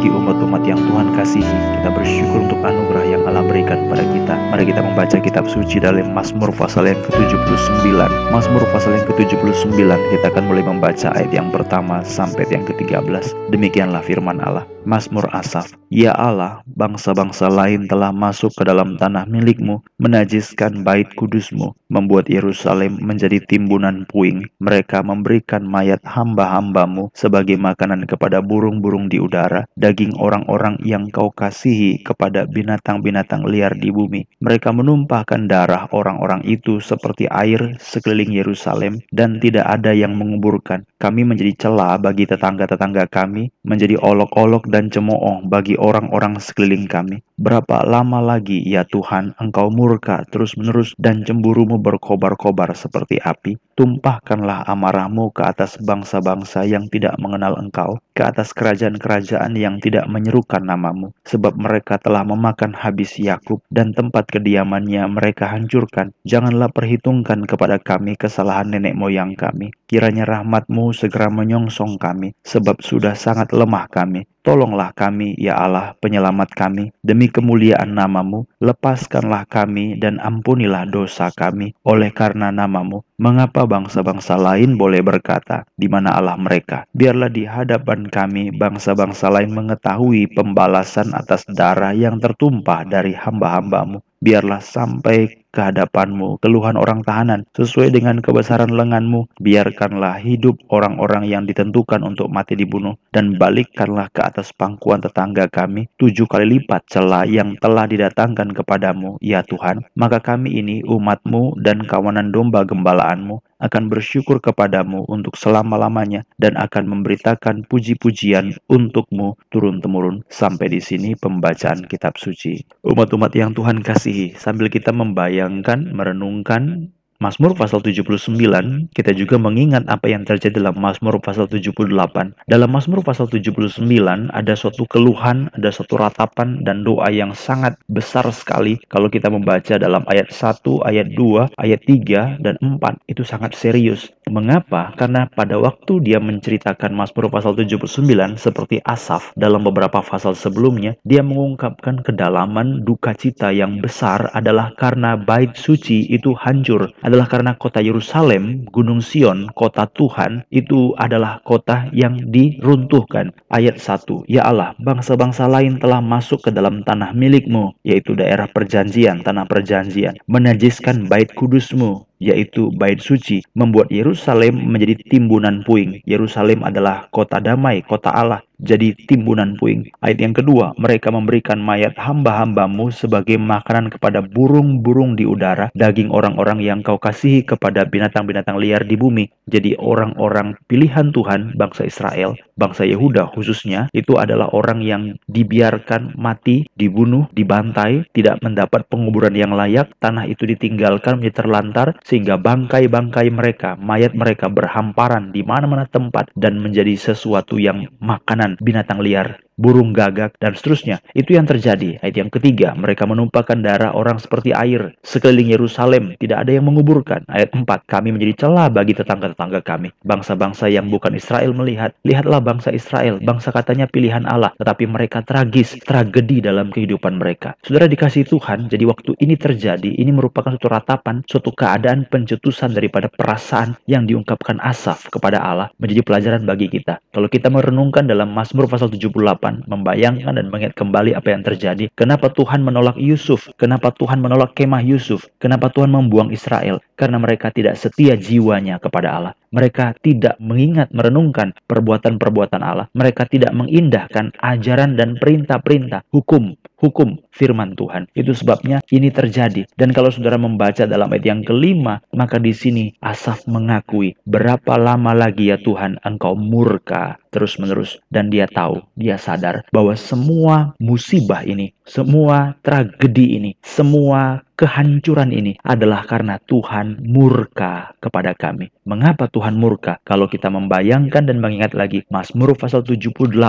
bagi umat-umat yang Tuhan kasihi. Kita bersyukur untuk anugerah yang Allah berikan pada kita. Mari kita membaca kitab suci dalam Mazmur pasal yang ke-79. Mazmur pasal yang ke-79 kita akan mulai membaca ayat yang pertama sampai yang ke-13. Demikianlah firman Allah. Mazmur Asaf. Ya Allah, bangsa-bangsa lain telah masuk ke dalam tanah milikmu, menajiskan bait kudusmu, membuat Yerusalem menjadi timbunan puing. Mereka memberikan mayat hamba-hambamu sebagai makanan kepada burung-burung di udara, daging orang-orang yang kau kasihi kepada binatang-binatang liar di bumi. Mereka menumpahkan darah orang-orang itu seperti air sekeliling Yerusalem dan tidak ada yang menguburkan. Kami menjadi celah bagi tetangga-tetangga kami, menjadi olok-olok dan cemooh bagi orang-orang sekeliling kami. Berapa lama lagi, ya Tuhan, Engkau murka terus-menerus dan cemburumu berkobar-kobar seperti api? Tumpahkanlah amarahmu ke atas bangsa-bangsa yang tidak mengenal Engkau, ke atas kerajaan-kerajaan yang tidak menyerukan namamu, sebab mereka telah memakan habis Yakub dan tempat kediamannya mereka hancurkan. Janganlah perhitungkan kepada kami kesalahan nenek moyang kami. Kiranya rahmatmu segera menyongsong kami, sebab sudah sangat lemah kami. Tolonglah kami, ya Allah, penyelamat kami, demi kemuliaan namamu, lepaskanlah kami dan ampunilah dosa kami oleh karena namamu. Mengapa bangsa-bangsa lain boleh berkata, di mana Allah mereka? Biarlah di hadapan kami bangsa-bangsa lain mengetahui pembalasan atas darah yang tertumpah dari hamba-hambamu. Biarlah sampai ke hadapanmu keluhan orang tahanan sesuai dengan kebesaran lenganmu. Biarkanlah hidup orang-orang yang ditentukan untuk mati dibunuh dan balikkanlah ke atas pangkuan tetangga kami tujuh kali lipat celah yang telah didatangkan kepadamu, ya Tuhan. Maka kami ini umatmu dan kawanan domba gembalaanmu akan bersyukur kepadamu untuk selama-lamanya dan akan memberitakan puji-pujian untukmu turun-temurun. Sampai di sini pembacaan kitab suci. Umat-umat yang Tuhan kasihi, sambil kita membayangkan, merenungkan Mazmur pasal 79, kita juga mengingat apa yang terjadi dalam Mazmur pasal 78. Dalam Mazmur pasal 79 ada suatu keluhan, ada suatu ratapan dan doa yang sangat besar sekali kalau kita membaca dalam ayat 1, ayat 2, ayat 3 dan 4 itu sangat serius. Mengapa? Karena pada waktu dia menceritakan Mazmur pasal 79 seperti Asaf dalam beberapa pasal sebelumnya, dia mengungkapkan kedalaman duka cita yang besar adalah karena bait suci itu hancur adalah karena kota Yerusalem, Gunung Sion, kota Tuhan, itu adalah kota yang diruntuhkan. Ayat 1, Ya Allah, bangsa-bangsa lain telah masuk ke dalam tanah milikmu, yaitu daerah perjanjian, tanah perjanjian, menajiskan bait kudusmu, yaitu bait suci, membuat Yerusalem menjadi timbunan puing. Yerusalem adalah kota damai, kota Allah, jadi timbunan puing. Ayat yang kedua, mereka memberikan mayat hamba-hambamu sebagai makanan kepada burung-burung di udara, daging orang-orang yang kau kasihi kepada binatang-binatang liar di bumi. Jadi orang-orang pilihan Tuhan, bangsa Israel, bangsa Yehuda khususnya, itu adalah orang yang dibiarkan mati, dibunuh, dibantai, tidak mendapat penguburan yang layak, tanah itu ditinggalkan menjadi terlantar, sehingga bangkai-bangkai mereka, mayat mereka berhamparan di mana-mana tempat dan menjadi sesuatu yang makanan binatang liar burung gagak, dan seterusnya. Itu yang terjadi. Ayat yang ketiga, mereka menumpahkan darah orang seperti air. Sekeliling Yerusalem, tidak ada yang menguburkan. Ayat empat, kami menjadi celah bagi tetangga-tetangga kami. Bangsa-bangsa yang bukan Israel melihat, lihatlah bangsa Israel, bangsa katanya pilihan Allah, tetapi mereka tragis, tragedi dalam kehidupan mereka. Saudara dikasih Tuhan, jadi waktu ini terjadi, ini merupakan suatu ratapan, suatu keadaan pencetusan daripada perasaan yang diungkapkan Asaf kepada Allah menjadi pelajaran bagi kita. Kalau kita merenungkan dalam Mazmur pasal 78, membayangkan dan mengingat kembali apa yang terjadi. Kenapa Tuhan menolak Yusuf? Kenapa Tuhan menolak kemah Yusuf? Kenapa Tuhan membuang Israel? Karena mereka tidak setia jiwanya kepada Allah. Mereka tidak mengingat merenungkan perbuatan-perbuatan Allah. Mereka tidak mengindahkan ajaran dan perintah-perintah hukum hukum firman Tuhan. Itu sebabnya ini terjadi. Dan kalau saudara membaca dalam ayat yang kelima, maka di sini Asaf mengakui, berapa lama lagi ya Tuhan engkau murka terus-menerus. Dan dia tahu, dia sadar bahwa semua musibah ini, semua tragedi ini, semua kehancuran ini adalah karena Tuhan murka kepada kami. Mengapa Tuhan murka? Kalau kita membayangkan dan mengingat lagi Mazmur pasal 78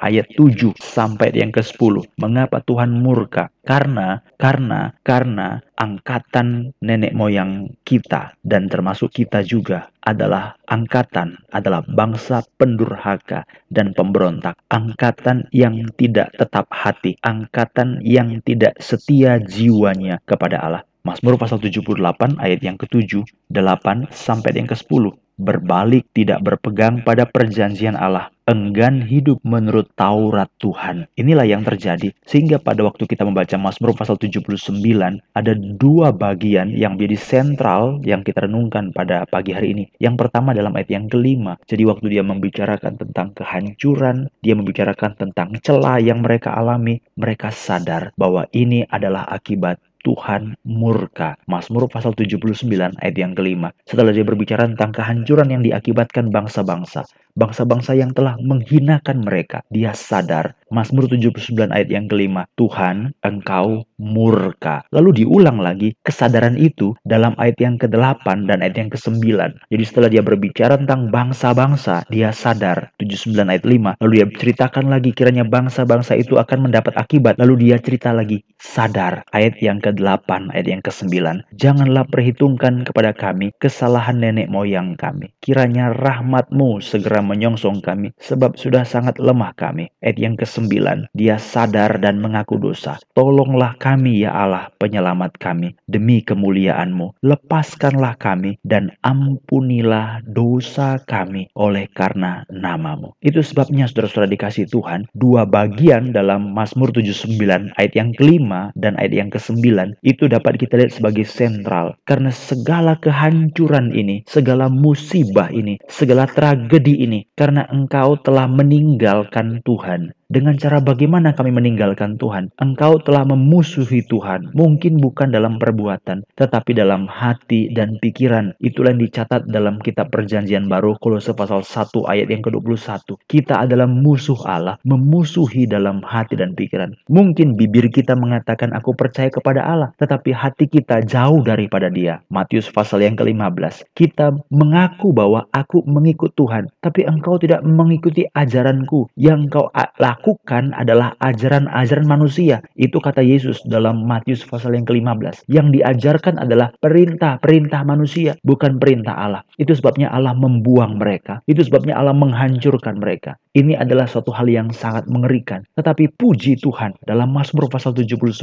ayat 7 sampai yang ke-10. Mengapa Tuhan murka? Karena, karena, karena angkatan nenek moyang kita dan termasuk kita juga adalah angkatan, adalah bangsa pendurhaka dan pemberontak. Angkatan yang tidak tetap hati, angkatan yang tidak setia jiwanya kepada Allah. Mazmur pasal 78 ayat yang ke-7, 8 sampai yang ke-10 berbalik tidak berpegang pada perjanjian Allah, enggan hidup menurut Taurat Tuhan. Inilah yang terjadi sehingga pada waktu kita membaca Mazmur pasal 79 ada dua bagian yang menjadi sentral yang kita renungkan pada pagi hari ini. Yang pertama dalam ayat yang kelima. Jadi waktu dia membicarakan tentang kehancuran, dia membicarakan tentang celah yang mereka alami, mereka sadar bahwa ini adalah akibat Tuhan murka. Mazmur pasal 79 ayat yang kelima. Setelah dia berbicara tentang kehancuran yang diakibatkan bangsa-bangsa, bangsa-bangsa yang telah menghinakan mereka, dia sadar. Mazmur 79 ayat yang kelima, Tuhan, engkau murka. Lalu diulang lagi kesadaran itu dalam ayat yang ke-8 dan ayat yang ke-9. Jadi setelah dia berbicara tentang bangsa-bangsa, dia sadar. 79 ayat 5. Lalu dia ceritakan lagi kiranya bangsa-bangsa itu akan mendapat akibat. Lalu dia cerita lagi sadar. Ayat yang ke-8, ayat yang ke-9. Janganlah perhitungkan kepada kami kesalahan nenek moyang kami. Kiranya rahmatmu segera menyongsong kami, sebab sudah sangat lemah kami. Ayat yang ke-9, dia sadar dan mengaku dosa. Tolonglah kami ya Allah penyelamat kami, demi kemuliaanmu. Lepaskanlah kami dan ampunilah dosa kami oleh karena namamu. Itu sebabnya saudara-saudara dikasih Tuhan, dua bagian dalam Mazmur 79 ayat yang kelima dan ayat yang ke-9 itu dapat kita lihat sebagai sentral karena segala kehancuran ini, segala musibah ini, segala tragedi ini karena engkau telah meninggalkan Tuhan. Dengan cara bagaimana kami meninggalkan Tuhan? Engkau telah memusuhi Tuhan, mungkin bukan dalam perbuatan, tetapi dalam hati dan pikiran. Itulah yang dicatat dalam kitab perjanjian baru Kolose pasal 1 ayat yang ke-21. Kita adalah musuh Allah, memusuhi dalam hati dan pikiran. Mungkin bibir kita mengatakan aku percaya kepada Allah, tetapi hati kita jauh daripada dia. Matius pasal yang ke-15. Kita mengaku bahwa aku mengikut Tuhan, tapi engkau tidak mengikuti ajaranku yang kau lakukan adalah ajaran-ajaran manusia. Itu kata Yesus dalam Matius pasal yang ke-15. Yang diajarkan adalah perintah-perintah manusia, bukan perintah Allah. Itu sebabnya Allah membuang mereka. Itu sebabnya Allah menghancurkan mereka. Ini adalah suatu hal yang sangat mengerikan. Tetapi puji Tuhan dalam Mazmur pasal 79,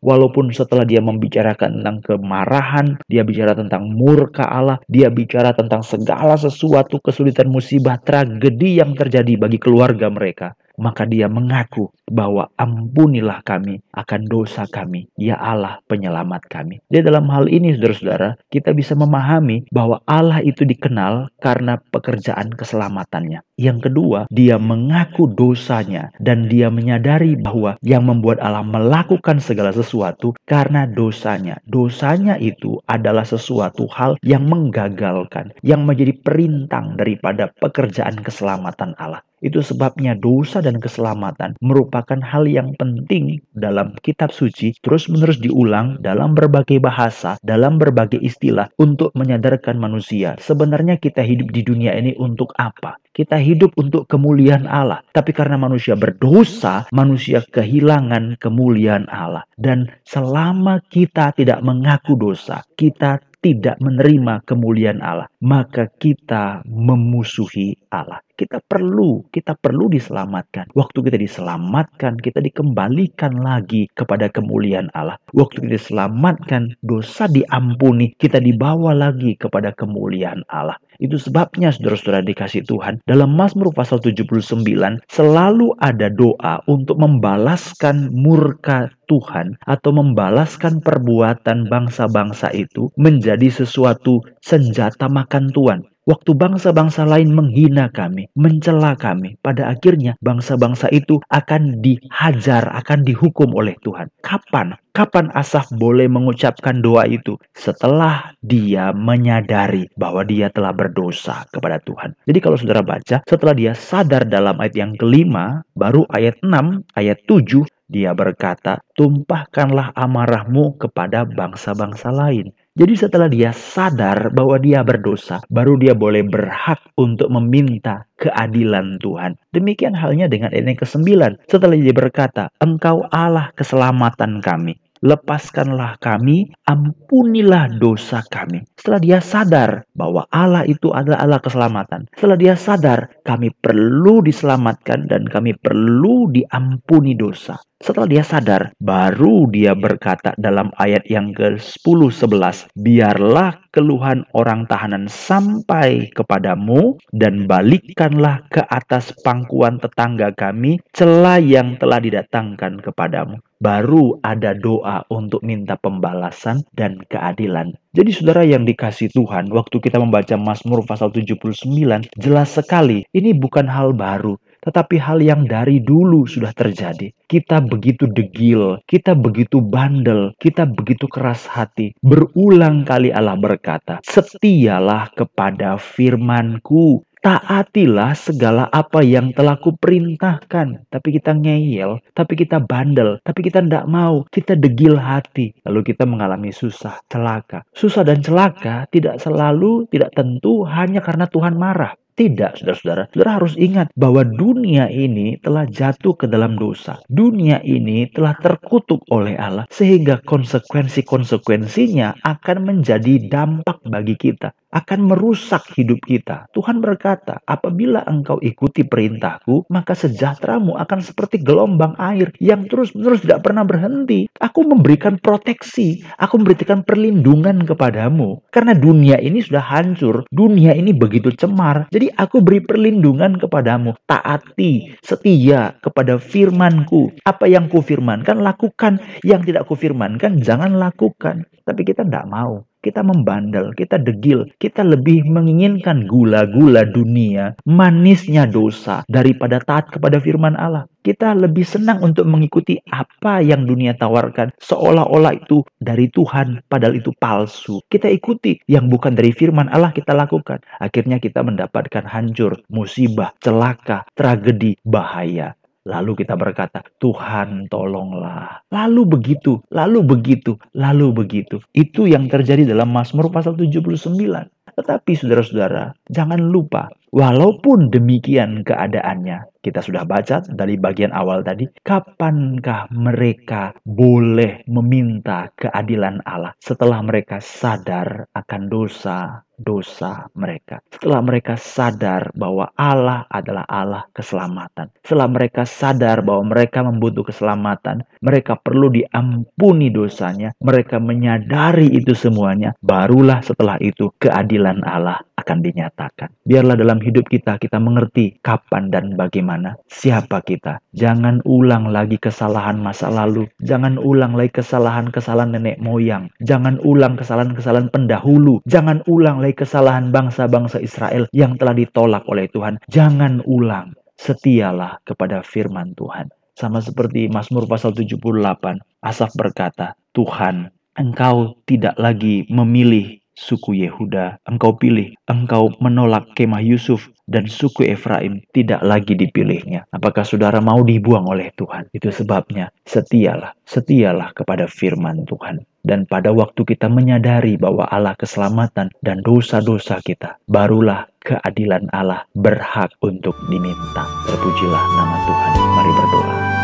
walaupun setelah dia membicarakan tentang kemarahan, dia bicara tentang murka Allah, dia bicara tentang segala sesuatu kesulitan musibah tragedi yang terjadi bagi keluarga mereka maka dia mengaku bahwa ampunilah kami akan dosa kami, ya Allah penyelamat kami. Jadi dalam hal ini saudara-saudara, kita bisa memahami bahwa Allah itu dikenal karena pekerjaan keselamatannya. Yang kedua, dia mengaku dosanya dan dia menyadari bahwa yang membuat Allah melakukan segala sesuatu karena dosanya. Dosanya itu adalah sesuatu hal yang menggagalkan, yang menjadi perintang daripada pekerjaan keselamatan Allah. Itu sebabnya dosa dan keselamatan merupakan hal yang penting dalam kitab suci terus-menerus diulang dalam berbagai bahasa, dalam berbagai istilah untuk menyadarkan manusia. Sebenarnya kita hidup di dunia ini untuk apa? Kita hidup untuk kemuliaan Allah. Tapi karena manusia berdosa, manusia kehilangan kemuliaan Allah. Dan selama kita tidak mengaku dosa, kita tidak menerima kemuliaan Allah, maka kita memusuhi Allah. Kita perlu, kita perlu diselamatkan. Waktu kita diselamatkan, kita dikembalikan lagi kepada kemuliaan Allah. Waktu kita diselamatkan, dosa diampuni, kita dibawa lagi kepada kemuliaan Allah. Itu sebabnya saudara-saudara dikasih Tuhan. Dalam Mazmur pasal 79 selalu ada doa untuk membalaskan murka Tuhan atau membalaskan perbuatan bangsa-bangsa itu menjadi sesuatu senjata makan Tuhan. Waktu bangsa-bangsa lain menghina kami, mencela kami, pada akhirnya bangsa-bangsa itu akan dihajar, akan dihukum oleh Tuhan. Kapan? Kapan Asaf boleh mengucapkan doa itu? Setelah dia menyadari bahwa dia telah berdosa kepada Tuhan. Jadi kalau saudara baca, setelah dia sadar dalam ayat yang kelima, baru ayat 6, ayat 7, dia berkata, tumpahkanlah amarahmu kepada bangsa-bangsa lain Jadi setelah dia sadar bahwa dia berdosa, baru dia boleh berhak untuk meminta keadilan Tuhan. Demikian halnya dengan ayat yang ke-9. Setelah dia berkata, Engkau Allah keselamatan kami lepaskanlah kami, ampunilah dosa kami. Setelah dia sadar bahwa Allah itu adalah Allah keselamatan, setelah dia sadar kami perlu diselamatkan dan kami perlu diampuni dosa. Setelah dia sadar, baru dia berkata dalam ayat yang ke-10-11, Biarlah keluhan orang tahanan sampai kepadamu dan balikkanlah ke atas pangkuan tetangga kami celah yang telah didatangkan kepadamu baru ada doa untuk minta pembalasan dan keadilan. Jadi saudara yang dikasih Tuhan, waktu kita membaca Mazmur pasal 79, jelas sekali ini bukan hal baru, tetapi hal yang dari dulu sudah terjadi. Kita begitu degil, kita begitu bandel, kita begitu keras hati. Berulang kali Allah berkata, "Setialah kepada firmanku, taatilah segala apa yang telah kuperintahkan. Tapi kita ngeyel, tapi kita bandel, tapi kita tidak mau, kita degil hati. Lalu kita mengalami susah, celaka. Susah dan celaka tidak selalu, tidak tentu hanya karena Tuhan marah. Tidak, saudara-saudara. Saudara harus ingat bahwa dunia ini telah jatuh ke dalam dosa. Dunia ini telah terkutuk oleh Allah. Sehingga konsekuensi-konsekuensinya akan menjadi dampak bagi kita akan merusak hidup kita. Tuhan berkata, apabila engkau ikuti perintahku, maka sejahteramu akan seperti gelombang air yang terus-menerus tidak pernah berhenti. Aku memberikan proteksi, aku memberikan perlindungan kepadamu. Karena dunia ini sudah hancur, dunia ini begitu cemar. Jadi aku beri perlindungan kepadamu. Taati, setia kepada firmanku. Apa yang kufirmankan, lakukan. Yang tidak kufirmankan, jangan lakukan. Tapi kita tidak mau kita membandel, kita degil, kita lebih menginginkan gula-gula dunia, manisnya dosa daripada taat kepada firman Allah. Kita lebih senang untuk mengikuti apa yang dunia tawarkan, seolah-olah itu dari Tuhan, padahal itu palsu. Kita ikuti yang bukan dari firman Allah, kita lakukan. Akhirnya, kita mendapatkan hancur, musibah, celaka, tragedi, bahaya. Lalu kita berkata, Tuhan tolonglah. Lalu begitu, lalu begitu, lalu begitu. Itu yang terjadi dalam Mazmur pasal 79. Tetapi saudara-saudara, jangan lupa, walaupun demikian keadaannya, kita sudah baca dari bagian awal tadi, kapankah mereka boleh meminta keadilan Allah setelah mereka sadar akan dosa dosa mereka. Setelah mereka sadar bahwa Allah adalah Allah keselamatan. Setelah mereka sadar bahwa mereka membutuh keselamatan, mereka perlu diampuni dosanya, mereka menyadari itu semuanya, barulah setelah itu keadilan Allah akan dinyatakan. Biarlah dalam hidup kita kita mengerti kapan dan bagaimana mana, siapa kita. Jangan ulang lagi kesalahan masa lalu. Jangan ulang lagi kesalahan-kesalahan nenek moyang. Jangan ulang kesalahan-kesalahan pendahulu. Jangan ulang lagi kesalahan bangsa-bangsa Israel yang telah ditolak oleh Tuhan. Jangan ulang. Setialah kepada firman Tuhan. Sama seperti Mazmur pasal 78, Asaf berkata, Tuhan, engkau tidak lagi memilih suku Yehuda, engkau pilih, engkau menolak kemah Yusuf dan suku Efraim tidak lagi dipilihnya. Apakah saudara mau dibuang oleh Tuhan? Itu sebabnya setialah, setialah kepada firman Tuhan. Dan pada waktu kita menyadari bahwa Allah keselamatan dan dosa-dosa kita, barulah keadilan Allah berhak untuk diminta. Terpujilah nama Tuhan. Mari berdoa.